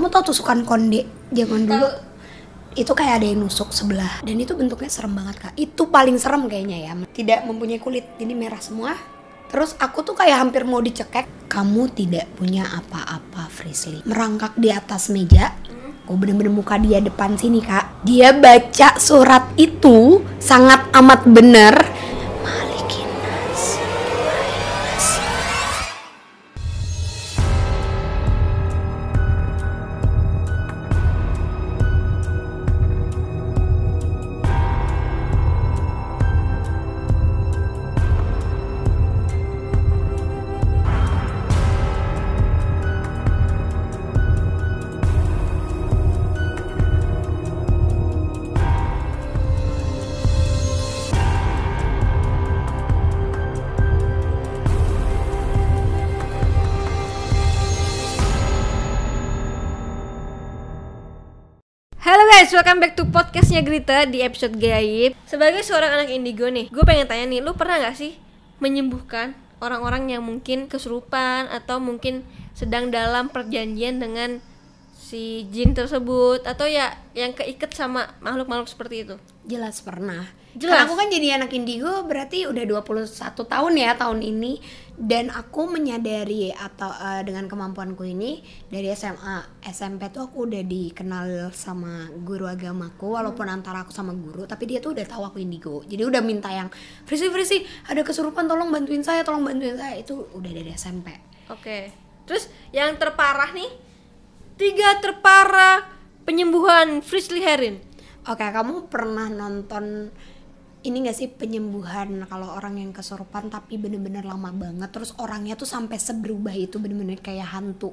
kamu tau tusukan konde zaman dulu? Itu kayak ada yang nusuk sebelah. Dan itu bentuknya serem banget kak. Itu paling serem kayaknya ya. Tidak mempunyai kulit. Jadi merah semua. Terus aku tuh kayak hampir mau dicekek. Kamu tidak punya apa-apa Frisly. Merangkak di atas meja. Aku bener-bener muka dia depan sini kak. Dia baca surat itu sangat amat bener guys, welcome back to podcastnya Grita di episode gaib. Sebagai seorang anak indigo nih, gue pengen tanya nih, lu pernah gak sih menyembuhkan orang-orang yang mungkin kesurupan Atau mungkin sedang dalam perjanjian dengan si jin tersebut? Atau ya yang keiket sama makhluk-makhluk seperti itu? Jelas pernah. Jelas. Karena aku kan jadi anak indigo berarti udah 21 tahun ya tahun ini dan aku menyadari atau eh, dengan kemampuanku ini dari SMA, SMP tuh aku udah dikenal sama guru agamaku walaupun antara aku sama guru tapi dia tuh udah tahu aku indigo. Jadi udah minta yang Frisi Frisi ada kesurupan tolong bantuin saya, tolong bantuin saya itu udah dari SMP. Oke, terus yang terparah nih Tiga terparah penyembuhan Frisley Herin Oke, kamu pernah nonton ini gak sih penyembuhan kalau orang yang kesurupan tapi bener-bener lama banget terus orangnya tuh sampai seberubah itu bener-bener kayak hantu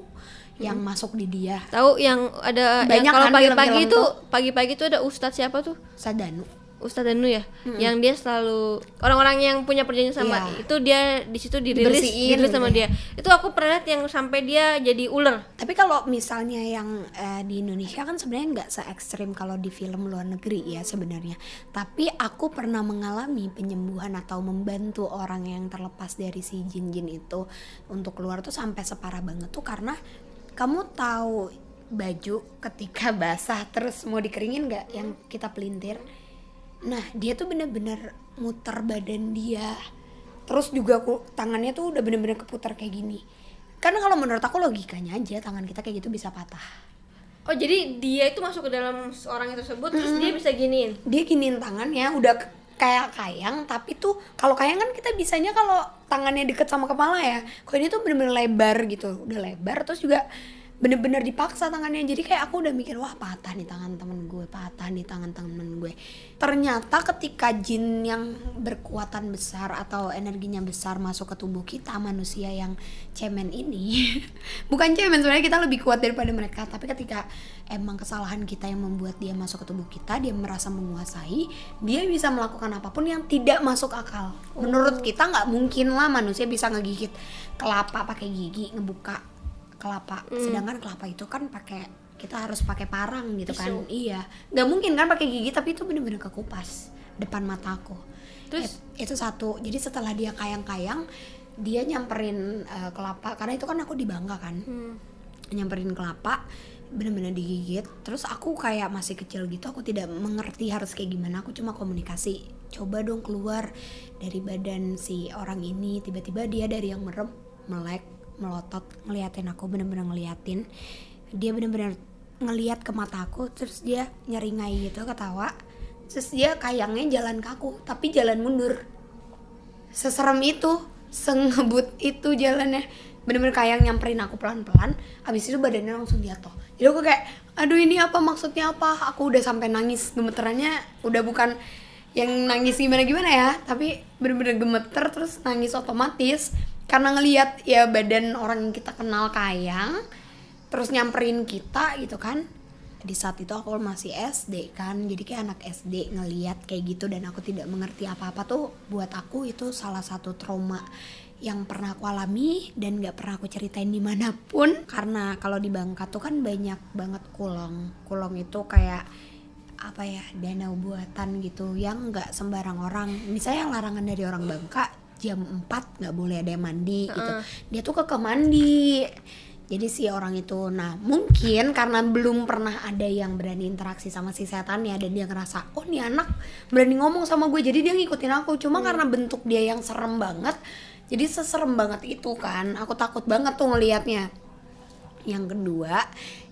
yang masuk di dia Tahu yang ada yang Banyak kalau kan pagi-pagi tuh. pagi-pagi tuh ada ustadz siapa tuh? Sadanu Ustadz Danu ya, yang dia selalu orang-orang yang punya perjanjian sama Iya. itu dia di situ dirilis, Dibersihin dirilis sama dia. Itu aku pernah lihat yang sampai dia jadi ular. tapi kalau misalnya yang eh, di Indonesia kan sebenarnya nggak se ekstrim kalau di film luar negeri ya sebenarnya tapi aku pernah mengalami penyembuhan atau membantu orang yang terlepas dari si jin-jin itu untuk keluar tuh sampai separah banget tuh karena kamu tahu baju ketika basah terus mau dikeringin nggak yang kita pelintir nah dia tuh bener-bener muter badan dia. Terus juga aku tangannya tuh udah bener-bener keputar kayak gini. Karena kalau menurut aku logikanya aja tangan kita kayak gitu bisa patah. Oh jadi dia itu masuk ke dalam orang tersebut terus dia bisa giniin. dia giniin tangannya udah kayak kayang tapi tuh kalau kayang kan kita bisanya kalau tangannya deket sama kepala ya kalau ini tuh bener-bener lebar gitu. Udah lebar terus juga bener-bener dipaksa tangannya. Jadi kayak aku udah mikir wah patah nih tangan temen gue patah nih tangan temen gue. Ternyata ketika jin yang berkekuatan besar atau energinya besar masuk ke tubuh kita manusia yang cemen ini bukan cemen sebenarnya kita lebih kuat daripada mereka. Tapi ketika emang kesalahan kita yang membuat dia masuk ke tubuh kita dia merasa menguasai dia bisa melakukan apa pun yang tidak masuk akal. Menurut kita nggak mungkin lah manusia bisa ngegigit kelapa pakai gigi ngebuka kelapa. Sedangkan kelapa itu kan pakai kita harus pakai parang gitu kan. Iya. Nggak mungkin kan pakai gigi tapi itu bener-bener kekupas depan mataku Terus? It- itu satu. Jadi setelah dia kayang-kayang dia nyamperin eh, kelapa. Karena itu kan aku di Bangka kan. Hmm. nyamperin kelapa bener-bener digigit. Terus aku kayak masih kecil gitu aku tidak mengerti harus kayak gimana. Aku cuma komunikasi. Coba dong keluar dari badan si orang ini. Tiba-tiba dia dari yang merem melek melotot ngeliatin aku bener-bener ngeliatin. Dia bener-bener ngeliat ke mataku terus dia nyeringai gitu ketawa. Terus dia kayangnya jalan kaku tapi jalan mundur. Seserem itu sengebut itu jalannya. Bener-bener kayak nyamperin aku pelan-pelan habis itu badannya langsung jatuh. Jadi aku kayak aduh ini apa? Maksudnya apa? Aku udah sampai nangis gemeterannya udah bukan yang nangis gimana gimana ya tapi bener-bener gemeter terus nangis otomatis karena ngelihat ya badan orang yang kita kenal kayang terus nyamperin kita gitu kan. Di saat itu aku masih SD kan jadi kayak anak SD ngeliat kayak gitu dan aku tidak mengerti apa-apa tuh buat aku itu salah satu trauma yang pernah aku alami dan nggak pernah aku ceritain di mana pun. Karena kalau di Bangka tuh kan banyak banget kulong. Kulong itu kayak apa ya danau buatan gitu yang nggak sembarang orang. Misalnya larangan dari orang Bangka jam 4 nggak boleh ada yang mandi gitu. Dia tuh ke mandi. Jadi si orang itu nah mungkin karena belum pernah ada yang berani interaksi sama si setannya dan dia ngerasa oh nih anak berani ngomong sama gue. Jadi dia ngikutin aku. Cuma karena bentuk dia yang serem banget jadi seserem banget itu kan aku takut banget tuh ngelihatnya yang kedua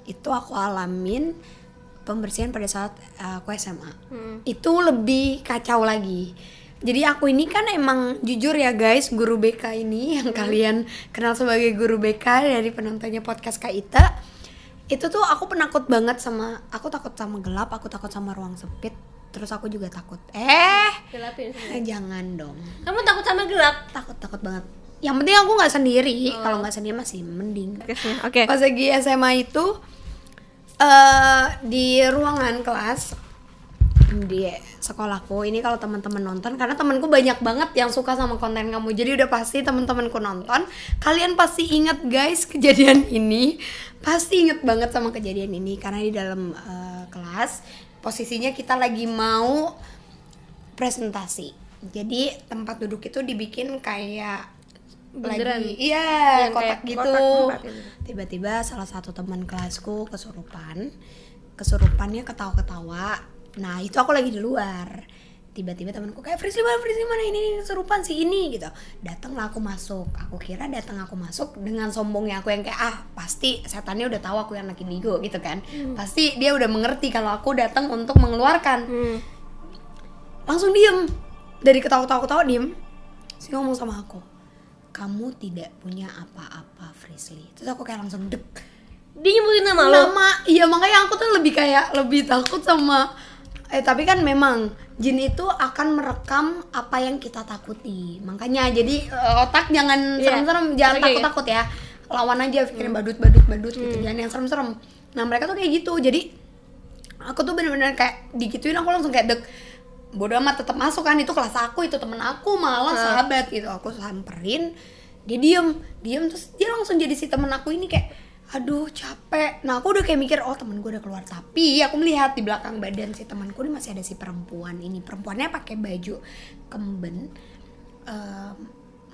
itu aku alamin pembersihan pada saat uh, aku SMA Hmm. itu lebih kacau lagi jadi aku ini kan emang jujur ya guys guru BK ini yang kalian kenal sebagai guru BK dari penontonnya podcast Kak Ita. Itu tuh aku penakut banget sama aku takut sama gelap aku takut sama ruang sempit terus aku juga takut. Eh Gelapin. eh, jangan dong. Kamu takut sama gelap? takut takut banget. Yang penting aku nggak sendiri. Kalau nggak sendiri masih mending. Oke. pas lagi SMA itu eh di ruangan kelas di sekolahku. Ini kalau teman-teman nonton karena temanku banyak banget yang suka sama konten kamu. Jadi udah pasti teman-temanku nonton kalian pasti inget guys kejadian ini. Pasti inget banget sama kejadian ini karena di dalam eh, kelas posisinya kita lagi mau presentasi. Jadi tempat duduk itu dibikin kayak Bunderan. lagi iya kotak gitu. gitu. tiba-tiba salah satu teman kelasku kesurupan kesurupannya ketawa-ketawa nah itu aku lagi di luar. Tiba-tiba temanku kayak Frisly mana Frisly mana? Ini, ini kesurupan si ini gitu. Datanglah aku masuk. Aku kira datang aku masuk dengan sombongnya aku yang kayak ah pasti setannya udah tahu aku yang anak indigo gitu kan. Pasti dia udah mengerti kalau aku datang untuk mengeluarkan. Hmm. langsung diem. Dari ketawa-ketawa diem. Si ngomong sama aku kamu tidak punya apa-apa Frisly. Terus aku kayak langsung dek Dia nyebutin nama lo. nama iya makanya aku tuh lebih kayak lebih takut sama eh tapi kan memang jin itu akan merekam apa yang kita takuti. Makanya jadi eh, otak jangan Iya. serem-serem jangan Hmm. takut-takut ya. Lawan aja pikirin badut badut badut gitu jangan yang serem-serem. Nah mereka tuh kayak gitu. Jadi aku tuh bener-bener kayak digituin aku langsung kayak dek bodoh amat tetap masuk kan itu kelas aku itu temen aku malah Ah. sahabat gitu. Aku samperin dia diem. Diem terus dia langsung jadi si temen aku ini kayak aduh capek. Nah aku udah kayak mikir oh temen gue udah keluar. Tapi aku melihat di belakang badan si temanku ini masih ada si perempuan ini. Perempuannya pakai baju kemben. Em,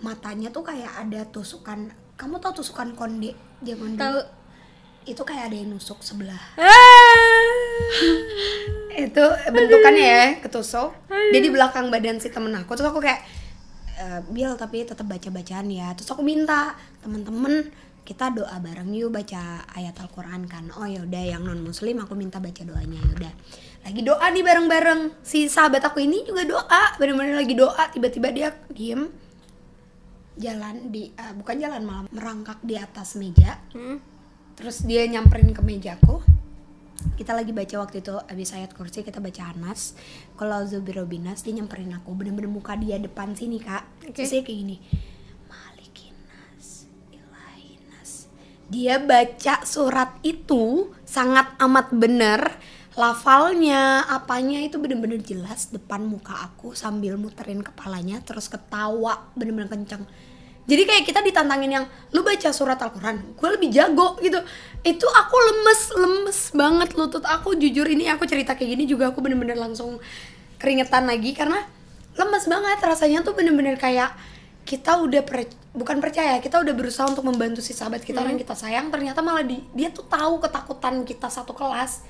matanya tuh kayak ada tusukan. Kamu tahu tusukan konde zaman Tahu. dulu itu kayak ada yang nusuk sebelah. Ah. itu bentukannya ya ketusuk. Dia di belakang badan si temen aku. Terus aku kayak "Eh, Bill tapi tetap baca bacaan ya. Terus aku minta temen-temen kita doa bareng yuk baca ayat Al-Quran kan. Oh yaudah yang non muslim aku minta baca doanya yaudah lagi doa nih bareng-bareng. Si sahabat aku ini juga doa bener-bener lagi doa tiba-tiba dia diem. Jalan di eh, bukan jalan malah merangkak di atas meja. Hmm. terus dia nyamperin ke mejaku. Kita lagi baca waktu itu abis ayat kursi kita baca Anas. Kalau Zubirobinas dia nyamperin aku. Bener-bener muka dia depan sini kak. Oke. terus dia kayak gini dia baca surat itu sangat amat bener lafalnya apanya itu bener-bener jelas depan muka aku sambil muterin kepalanya terus ketawa bener-bener kenceng. Jadi kayak kita ditantangin yang lu baca surat Al-Quran gue lebih jago gitu. Itu aku lemes lemes banget lutut aku. Jujur ini aku cerita kayak gini juga aku bener-bener langsung keringetan lagi karena lemes banget. Rasanya tuh bener-bener kayak kita udah per- bukan percaya kita udah berusaha untuk membantu si sahabat kita orang yang kita sayang ternyata malah di- dia tuh tahu ketakutan kita satu kelas.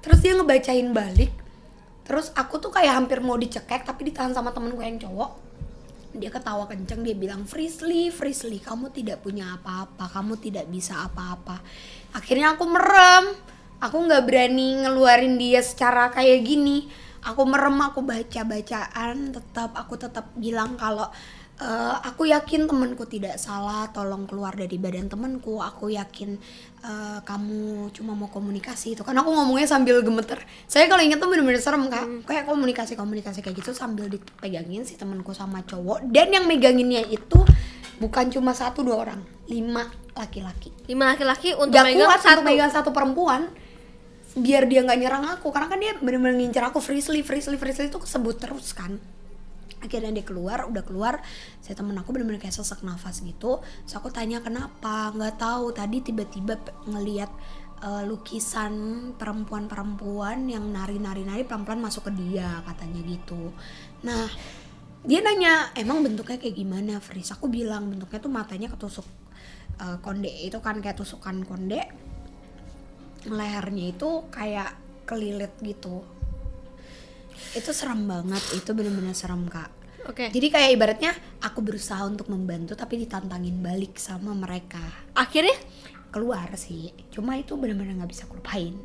Terus dia ngebacain balik terus aku tuh kayak hampir mau dicekek tapi ditahan sama temen gue yang cowok. Dia ketawa kenceng dia bilang Frisly Frisly kamu tidak punya apa-apa kamu tidak bisa apa-apa. Akhirnya aku merem. Aku nggak berani ngeluarin dia secara kayak gini. Aku merem aku baca bacaan tetap aku tetap bilang kalau "Eh, aku yakin temanku tidak salah tolong keluar dari badan temanku. Aku yakin eh, kamu cuma mau komunikasi itu. Kan aku ngomongnya sambil gemeter. Saya kalau inget tuh bener-bener serem kak. Kayak komunikasi komunikasi kayak gitu sambil dipegangin si temanku sama cowok. Dan yang meganginnya itu bukan cuma satu dua orang. Lima laki-laki. Lima laki-laki untuk gak megang kuat satu. untuk megang satu perempuan biar dia nggak nyerang aku. Karena kan dia bener-bener ngincer aku Frisly Frisly Frisly itu kesebut terus kan akhirnya dia keluar udah keluar saya temen aku bener-bener kayak sesak nafas gitu. So aku tanya kenapa? Nggak tahu. Tadi tiba-tiba ngelihat eh, lukisan perempuan-perempuan yang nari-nari-nari pelan-pelan masuk ke dia katanya gitu. Nah dia nanya emang bentuknya kayak gimana Fris? Aku bilang bentuknya tuh matanya ketusuk eh, konde. Itu kan kayak tusukan konde. Lehernya itu kayak kelilit gitu itu serem banget itu bener-bener serem kak. Oke. jadi kayak ibaratnya aku berusaha untuk membantu tapi ditantangin balik sama mereka. Akhirnya? Keluar sih cuma itu bener-bener nggak bisa aku lupain.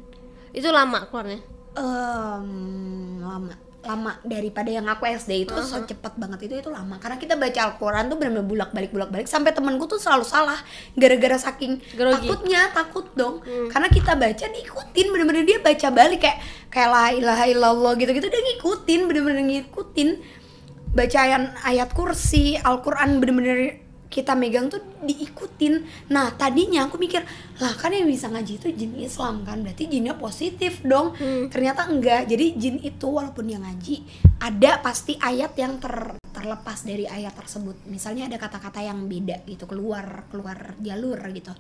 Itu lama keluarnya. Em, lama lama daripada yang aku SD itu secepat banget itu itu lama. Karena kita baca Al-Quran tuh benar-benar bulak balik bulak balik sampai temenku tuh selalu salah gara-gara saking Grogi. takutnya takut dong. Karena kita baca diikutin bener-bener dia baca balik kayak kayak la ilaha illallah gitu-gitu dia ngikutin bener-bener ngikutin. Bacaan ayat kursi Al-Quran bener-bener kita megang tuh diikutin. Nah tadinya aku mikir lah kan yang bisa ngaji itu jin Islam kan? Berarti jinnya positif dong. Ternyata enggak. Jadi jin itu walaupun dia ngaji ada pasti ayat yang ter- terlepas dari ayat tersebut. Misalnya ada kata-kata yang beda gitu keluar keluar jalur gitu.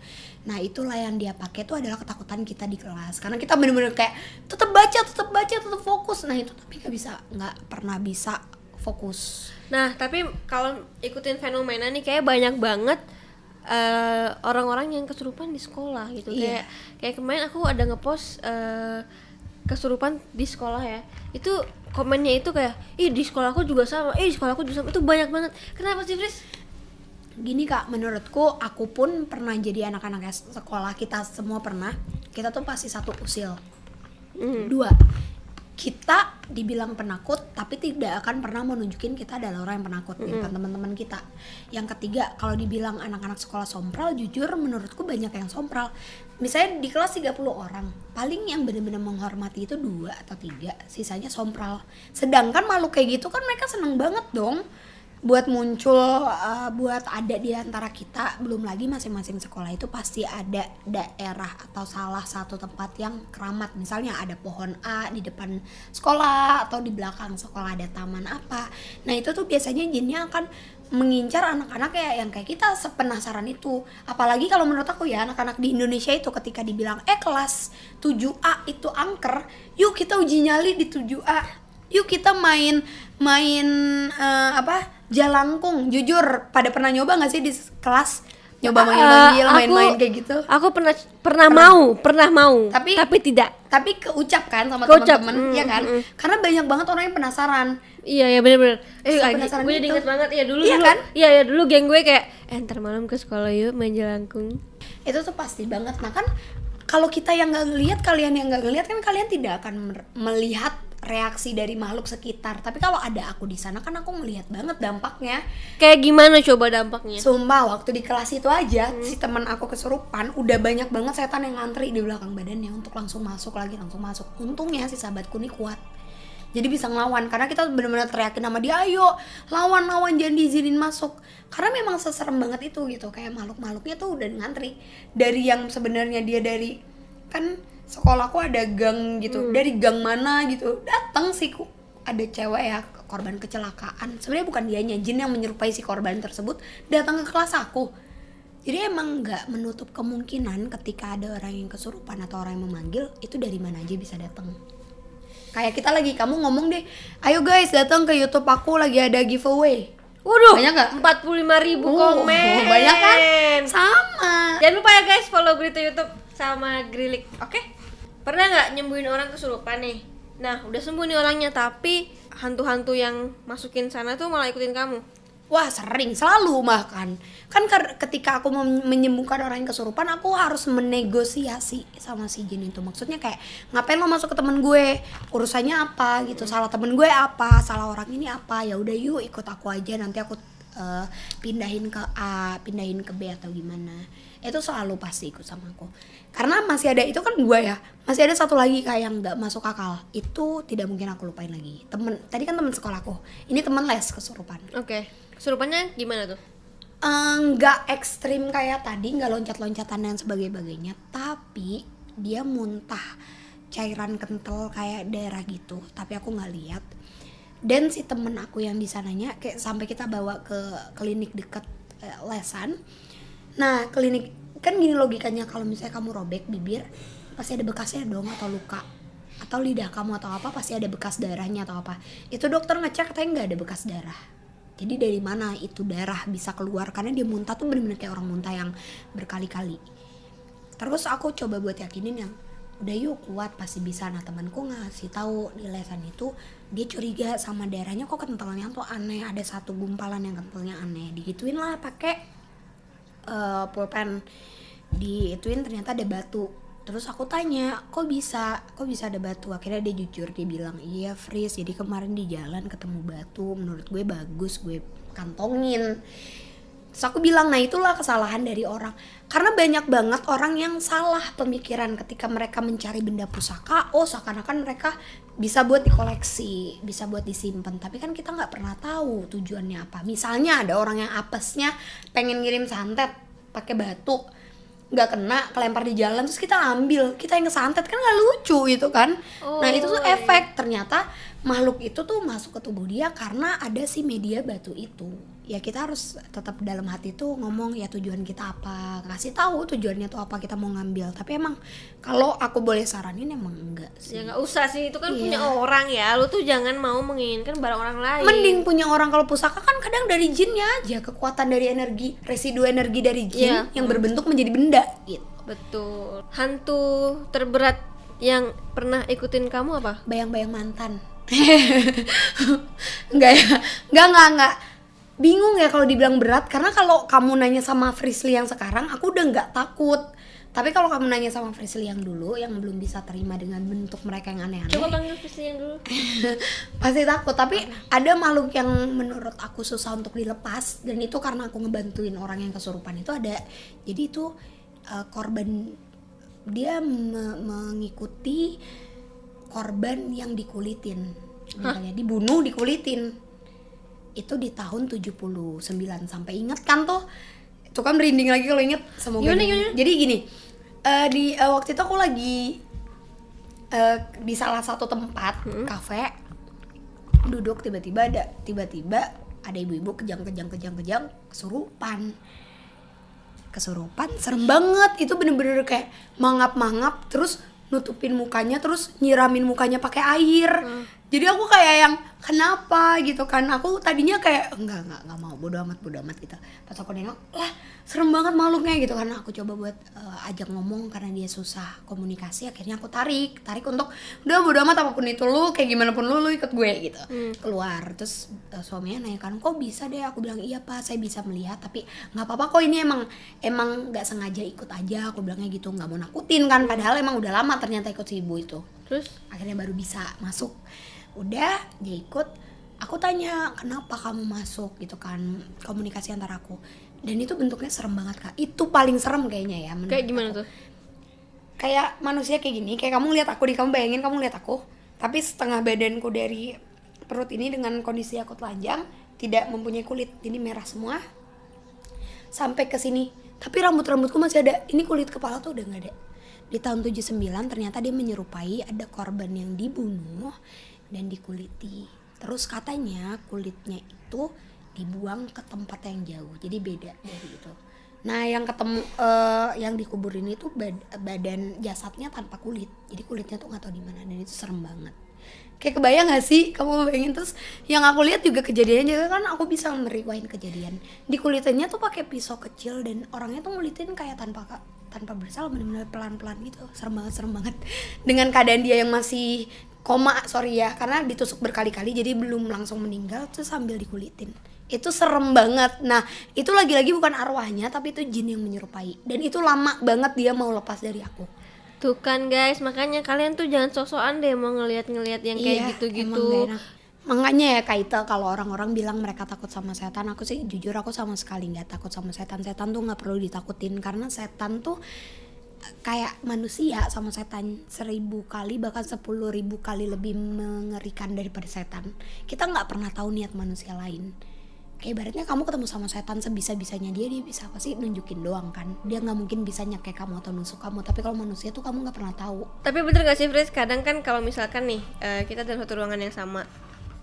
Nah itulah yang dia pakai itu adalah ketakutan kita di kelas. Karena kita bener-bener kayak tetap baca tetap baca tetap fokus. Nah itu tapi nggak bisa nggak pernah bisa fokus Nah, tapi kalau ikutin fenomena nih kayak banyak banget eh, orang-orang yang kesurupan di sekolah gitu. Iya. Kayak kayak kemarin aku ada ngepost eh, kesurupan di sekolah ya. Itu komennya itu kayak, "Ih, di sekolahku juga sama. Ih, di sekolahku juga sama." Itu banyak banget. Kenapa sih, Fris? Gini kak, menurutku aku pun pernah jadi anak-anak sekolah kita semua pernah. Kita tuh pasti satu usil. Dua, kita dibilang penakut tapi tidak akan pernah menunjukin kita adalah orang yang penakut di depan teman-teman kita. Yang ketiga, kalau dibilang anak-anak sekolah sompral, jujur menurutku banyak yang sompral. Misalnya di kelas 30 orang, paling yang benar-benar menghormati itu dua atau tiga, sisanya sompral. Sedangkan makhluk kayak gitu kan mereka seneng banget dong buat muncul uh, buat ada di antara kita belum lagi masing-masing sekolah itu pasti ada daerah atau salah satu tempat yang keramat. Misalnya ada pohon A di depan sekolah atau di belakang sekolah ada taman apa. Nah itu tuh biasanya jinnya akan mengincar anak-anak ya yang kayak kita sepenasaran itu. Apalagi kalau menurut aku ya anak-anak di Indonesia itu ketika dibilang eh kelas 7A itu angker yuk kita uji nyali di 7A yuk kita main main eh, apa jalangkung jujur pada pernah nyoba nggak sih di kelas nyoba manggil-manggil Eh, main-main aku- kayak gitu Aku pernah pernah mau, pernah mau, Tapi- tapi tidak. tapi keucap kan sama teman-teman mm, ya kan mm, karena banyak banget orang yang penasaran Iya ya bener-bener. Eh, penasaran gue jadi gitu. inget banget ya dulu Iya dulu. kan? Iya ya dulu geng gue kayak eh ntar malam ke sekolah yuk main jelangkung. itu tuh pasti banget nah kan kalau kita yang nggak ngelihat kalian yang nggak ngelihat kan kalian tidak akan melihat reaksi dari makhluk sekitar tapi kalau ada aku di sana kan aku ngelihat banget dampaknya Kayak gimana coba dampaknya? Sumpah waktu di kelas itu aja si teman aku kesurupan udah banyak banget setan yang ngantri di belakang badannya untuk langsung masuk lagi langsung masuk. Untungnya si sahabatku ini kuat. Jadi bisa ngelawan karena kita benar-benar teriakin sama dia, "Ayo, lawan lawan jangan diizinin masuk." Karena memang seserem banget itu gitu, kayak makhluk-makhluknya tuh udah ngantri. Dari yang sebenarnya dia dari kan sekolahku ada gang gitu. Dari gang mana gitu. Datang sih ku ada cewek ya korban kecelakaan sebenarnya bukan dianya jin yang menyerupai si korban tersebut datang ke kelas aku jadi emang nggak menutup kemungkinan ketika ada orang yang kesurupan atau orang yang memanggil itu dari mana aja bisa datang kayak kita lagi kamu ngomong deh ayo guys datang ke YouTube aku lagi ada giveaway Waduh, Banyak nggak? 45 ribu Oh, komen. banyak kan sama Jangan lupa ya guys follow Grita YouTube sama Grilik, oke? Pernah nggak nyembuhin orang kesurupan nih? Nah, udah sembuh nih orangnya, tapi hantu-hantu yang masukin sana tuh malah ikutin kamu. Wah sering, selalu bahkan Kan. Kar- ketika aku mem- menyembuhkan orang yang kesurupan Aku harus menegosiasi sama si jin itu. Maksudnya kayak ngapain lo masuk ke temen gue? Urusannya apa gitu? Salah temen gue apa? Salah orang ini apa? Ya udah yuk ikut aku aja. Nanti aku eh, pindahin ke A Pindahin ke B atau gimana Itu selalu pasti ikut sama aku. Karena masih ada, itu kan gue ya. Masih ada satu lagi kayak yang gak masuk akal. Itu tidak mungkin aku lupain lagi. Temen, tadi kan temen sekolahku Ini temen les kesurupan. Oke, kesurupannya gimana tuh? Eh, nggak ekstrim kayak tadi nggak loncat-loncatan dan sebagainya tapi dia muntah cairan kental kayak daerah gitu. Tapi aku nggak lihat. Dan si temen aku yang di sananya kayak sampai kita bawa ke klinik deket eh, lesan nah klinik kan gini logikanya kalau misalnya kamu robek bibir pasti ada bekasnya dong atau luka. Atau lidah kamu atau apa pasti ada bekas darahnya atau apa. Itu dokter ngecek katanya nggak ada bekas darah. Jadi dari mana itu darah bisa keluar? Karena dia muntah tuh bener-bener kayak orang muntah yang berkali-kali. Terus aku coba buat yakinin yang udah yuk kuat pasti bisa. Nah temanku ngasih tahu di lesan itu dia curiga sama darahnya kok kentalnya tuh aneh ada satu gumpalan yang kentalnya aneh. Digituin lah pakai uh, pulpen diituin ternyata ada batu. Terus aku tanya kok bisa? Kok bisa ada batu? Akhirnya dia jujur dia bilang iya freeze jadi kemarin di jalan ketemu batu. Menurut gue bagus gue kantongin Terus aku bilang, nah itulah kesalahan dari orang. Karena banyak banget orang yang salah pemikiran ketika mereka mencari benda pusaka. Oh, seakan-akan mereka bisa buat dikoleksi, bisa buat disimpan. Tapi kan kita nggak pernah tahu tujuannya apa. Misalnya ada orang yang apesnya pengen ngirim santet pakai batu nggak kena kelempar di jalan terus kita ambil kita yang kesantet kan nggak lucu gitu kan oh, nah itu tuh iya. efek ternyata makhluk itu tuh masuk ke tubuh dia karena ada si media batu itu ya kita harus tetap dalam hati tuh ngomong ya tujuan kita apa? Kasih tahu tujuannya tuh apa kita mau ngambil. Tapi emang kalau aku boleh saranin emang enggak sih. Ya nggak usah sih. Itu kan Iya. punya orang ya. Lu tuh jangan mau menginginkan barang orang lain. Mending punya orang kalau pusaka kan kadang dari jinnya aja kekuatan dari energi residu energi dari jin Iya. yang berbentuk menjadi benda. Gitu betul. Hantu terberat yang pernah ikutin kamu apa? Bayang-bayang mantan. Enggak ya? Enggak enggak enggak bingung ya kalau dibilang berat karena kalau kamu nanya sama Frisly yang sekarang aku udah nggak takut. Tapi kalau kamu nanya sama Frisly yang dulu yang belum bisa terima dengan bentuk mereka yang aneh-aneh coba panggil Fisli yang dulu. pasti takut. Tapi ada makhluk yang menurut aku susah untuk dilepas dan itu karena aku ngebantuin orang yang kesurupan itu ada. Jadi itu uh, korban dia me- mengikuti korban yang dikulitin. Misalnya dibunuh dikulitin itu di tahun 79 sampai inget kan tuh itu kan merinding lagi kalau inget semoga Gimana, di- gimana? jadi gini eh, di eh, waktu itu aku lagi eh, di salah satu tempat kafe duduk tiba-tiba ada tiba-tiba ada ibu-ibu kejang-kejang kejang-kejang kesurupan. Kesurupan serem banget. Itu bener-bener kayak mangap-mangap terus nutupin mukanya terus nyiramin mukanya pakai air jadi aku kayak yang kenapa? gitu kan. Aku tadinya kayak enggak enggak enggak mau bodo amat bodo amat gitu. Pas aku nengok lah serem banget makhluknya gitu karena aku coba buat eh, ajak ngomong karena dia susah komunikasi akhirnya aku tarik tarik untuk udah bodo amat apa pun itu lu kayak gimana pun lu lu ikut gue gitu. Keluar terus eh, suaminya nanya kan kok bisa deh? Aku bilang iya pak saya bisa melihat tapi nggak apa-apa kok ini emang emang nggak sengaja ikut aja aku bilangnya gitu nggak mau nakutin kan. Padahal emang udah lama ternyata ikut si ibu itu. Terus? Akhirnya baru bisa masuk udah dia ikut. Aku tanya kenapa kamu masuk? Gitu kan komunikasi antara aku. Dan itu bentuknya serem banget kak. Itu paling serem kayaknya ya kayak gimana tuh? Kayak manusia kayak gini kayak kamu lihat aku di kamu bayangin kamu lihat aku tapi setengah badanku dari perut ini dengan kondisi aku telanjang tidak mempunyai kulit. Jadi merah semua. Sampai ke sini. Tapi rambut rambutku masih ada. Ini kulit kepala tuh udah nggak ada. Di tahun 79 ternyata dia menyerupai ada korban yang dibunuh dan dikuliti. Terus katanya kulitnya itu dibuang ke tempat yang jauh jadi beda dari itu. Nah yang ketemu eh, yang dikuburin itu bad- badan jasadnya tanpa kulit jadi kulitnya tuh nggak tahu di mana dan itu serem banget. Kayak kebayang gak sih? Kamu bayangin terus yang aku lihat juga kejadiannya juga kan aku bisa meriwain kejadian. Di kulitinnya tuh pakai pisau kecil dan orangnya tuh ngulitin kayak tanpa tanpa bersalah benar-benar pelan-pelan gitu. Serem banget serem banget. Dengan keadaan dia yang masih koma sorry ya karena ditusuk berkali-kali jadi belum langsung meninggal terus sambil dikulitin. Itu serem banget. Nah itu lagi-lagi bukan arwahnya tapi itu jin yang menyerupai. Dan itu lama banget dia mau lepas dari aku. Tuh kan guys makanya kalian tuh jangan sosokan deh mau ngeliat-ngeliat yang kayak Iya, gitu-gitu. Makanya ya Kaita kalau orang-orang bilang mereka takut sama setan, aku sih jujur aku sama sekali nggak takut sama setan. Setan tuh nggak perlu ditakutin karena setan tuh kayak manusia sama setan seribu kali bahkan sepuluh ribu kali lebih mengerikan daripada setan. Kita nggak pernah tahu niat manusia lain. Kayak ibaratnya kamu ketemu sama setan sebisa-bisanya dia dia bisa apa sih nunjukin doang kan dia nggak mungkin bisa nyekek kamu atau nusuk kamu tapi kalau manusia tuh kamu nggak pernah tahu tapi bener gak sih Fris kadang kan kalau misalkan nih eh, kita dalam satu ruangan yang sama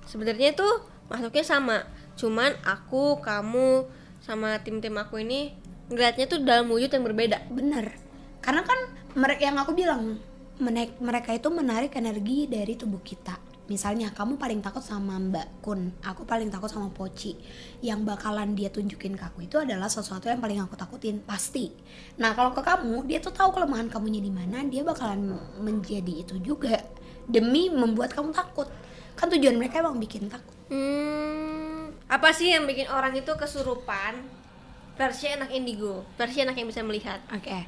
sebenarnya tuh makhluknya sama cuman aku kamu sama tim-tim aku ini ngeliatnya tuh dalam wujud yang berbeda Bener. Karena kan mereka yang aku bilang menek- mereka itu menarik energi dari tubuh kita. misalnya kamu paling takut sama Mbak Kun, aku paling takut sama Poci. Yang bakalan dia tunjukin ke aku itu adalah sesuatu yang paling aku takutin pasti. Nah kalau ke kamu, dia tuh tahu kelemahan kamunya di mana, dia bakalan menjadi itu juga demi membuat kamu takut. Kan tujuan mereka emang bikin takut. Hmm, apa sih yang bikin orang itu kesurupan? Versi anak indigo, versi anak yang bisa melihat. Oke.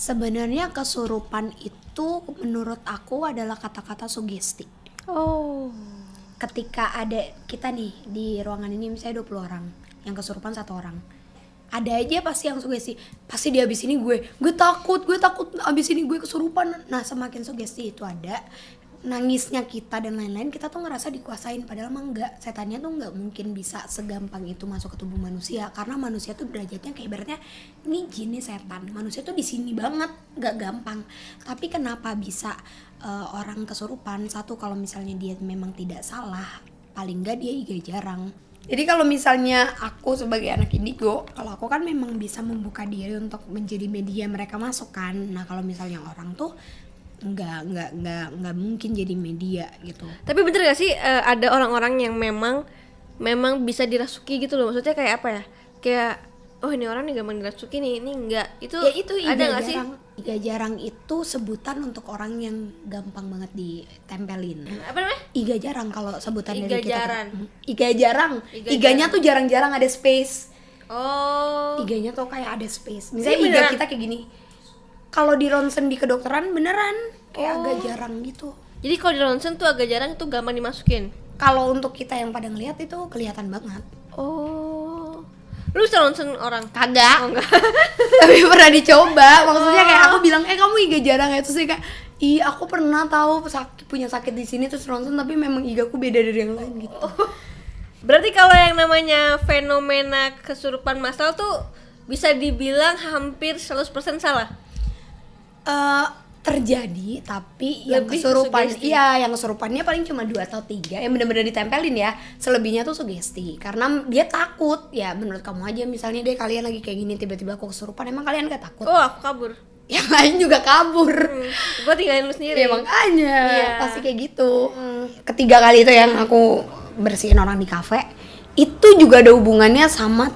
Sebenarnya kesurupan itu menurut aku adalah kata-kata sugesti. Oh. Ketika ada kita nih di ruangan ini misalnya 20 orang, yang kesurupan satu orang. Ada aja pasti yang sugesti, pasti di habis ini gue, gue takut, gue takut abis ini gue kesurupan. Nah, semakin sugesti itu ada, nangisnya kita dan lain-lain kita tuh ngerasa dikuasain. Padahal mah enggak. Setannya tuh nggak mungkin bisa segampang itu masuk ke tubuh manusia. Karena manusia tuh derajatnya kayak ibaratnya ini jin nih setan. Manusia tuh di sini banget nggak gampang. Tapi kenapa bisa uh, orang kesurupan? Satu kalau misalnya dia memang tidak salah paling enggak dia iga jarang. Jadi kalau misalnya aku sebagai anak indigo, kalau aku kan memang bisa membuka diri untuk menjadi media mereka masuk kan. Nah kalau misalnya orang tuh nggak nggak nggak nggak mungkin jadi media gitu Tapi bener gak sih eh, ada orang-orang yang memang memang bisa dirasuki gitu loh. Maksudnya kayak apa ya? Kayak oh ini orang nih gampang dirasuki nih, ini enggak. Itu ya itu ada gak sih? iga jarang itu sebutan untuk orang yang gampang banget ditempelin Apa namanya? iga jarang kalau sebutan Iga dari kita jaran. Iga jarang Iga iganya jarang. tuh jarang-jarang ada space Oh. iganya tuh kayak ada space Jadi misalnya iga beneran? kita kayak gini kalau di ronsen di kedokteran beneran kayak agak Oh. jarang gitu Jadi kalau di ronsen tuh agak jarang tuh gampang dimasukin. kalau untuk kita yang pada ngeliat itu kelihatan banget Oh. Lu bisa ronsen orang? kagak Oh enggak. tapi pernah dicoba maksudnya kayak aku bilang eh kamu iga jarang ya terus dia kayak ih aku pernah tahu sakit punya sakit di sini terus ronsen tapi memang igaku beda dari yang lain gitu Berarti kalau yang namanya fenomena kesurupan massal tuh bisa dibilang hampir 100% salah. Eh, terjadi tapi yang Lebih ke kesurupan sugesti. iya yang kesurupannya paling cuma dua atau tiga yang benar-benar ditempelin ya selebihnya tuh sugesti karena dia takut ya menurut kamu aja misalnya deh kalian lagi kayak gini tiba-tiba aku kesurupan emang kalian gak takut Oh, aku kabur. yang lain juga kabur Hmm. Gue tinggalin lu sendiri. Ya makanya Iya. pasti kayak gitu. Ketiga kali itu yang aku bersihin orang di kafe itu juga ada hubungannya sama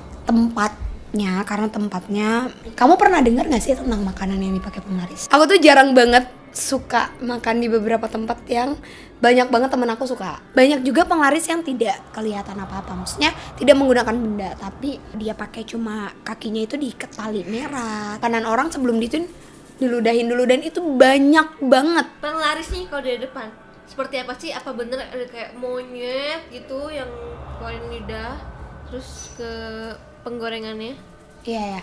tempatnya karena tempatnya kamu pernah dengar nggak sih tentang makanan yang dipakai penglaris? Aku tuh jarang banget suka makan di beberapa tempat yang banyak banget temen aku suka. Banyak juga penglaris yang tidak kelihatan apa-apa. Maksudnya tidak menggunakan benda, tapi dia pakai cuma kakinya itu diikat tali merah. Kanan orang sebelum dituin diludahin dulu dan itu banyak banget. Penglaris nih kalau dari depan. Seperti apa sih? Apa bener ada kayak monyet gitu yang keluarin lidah terus ke penggorengannya? Iya ya,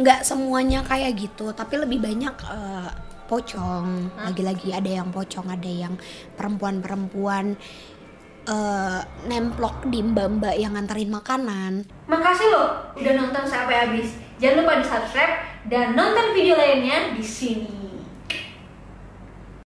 nggak semuanya kayak gitu, tapi lebih banyak eh, pocong. Lagi-lagi ada yang pocong, ada yang perempuan-perempuan eh, nemplok di mbak-mbak yang nganterin makanan. Makasih loh udah nonton sampai habis. Jangan lupa di subscribe dan nonton video lainnya di sini.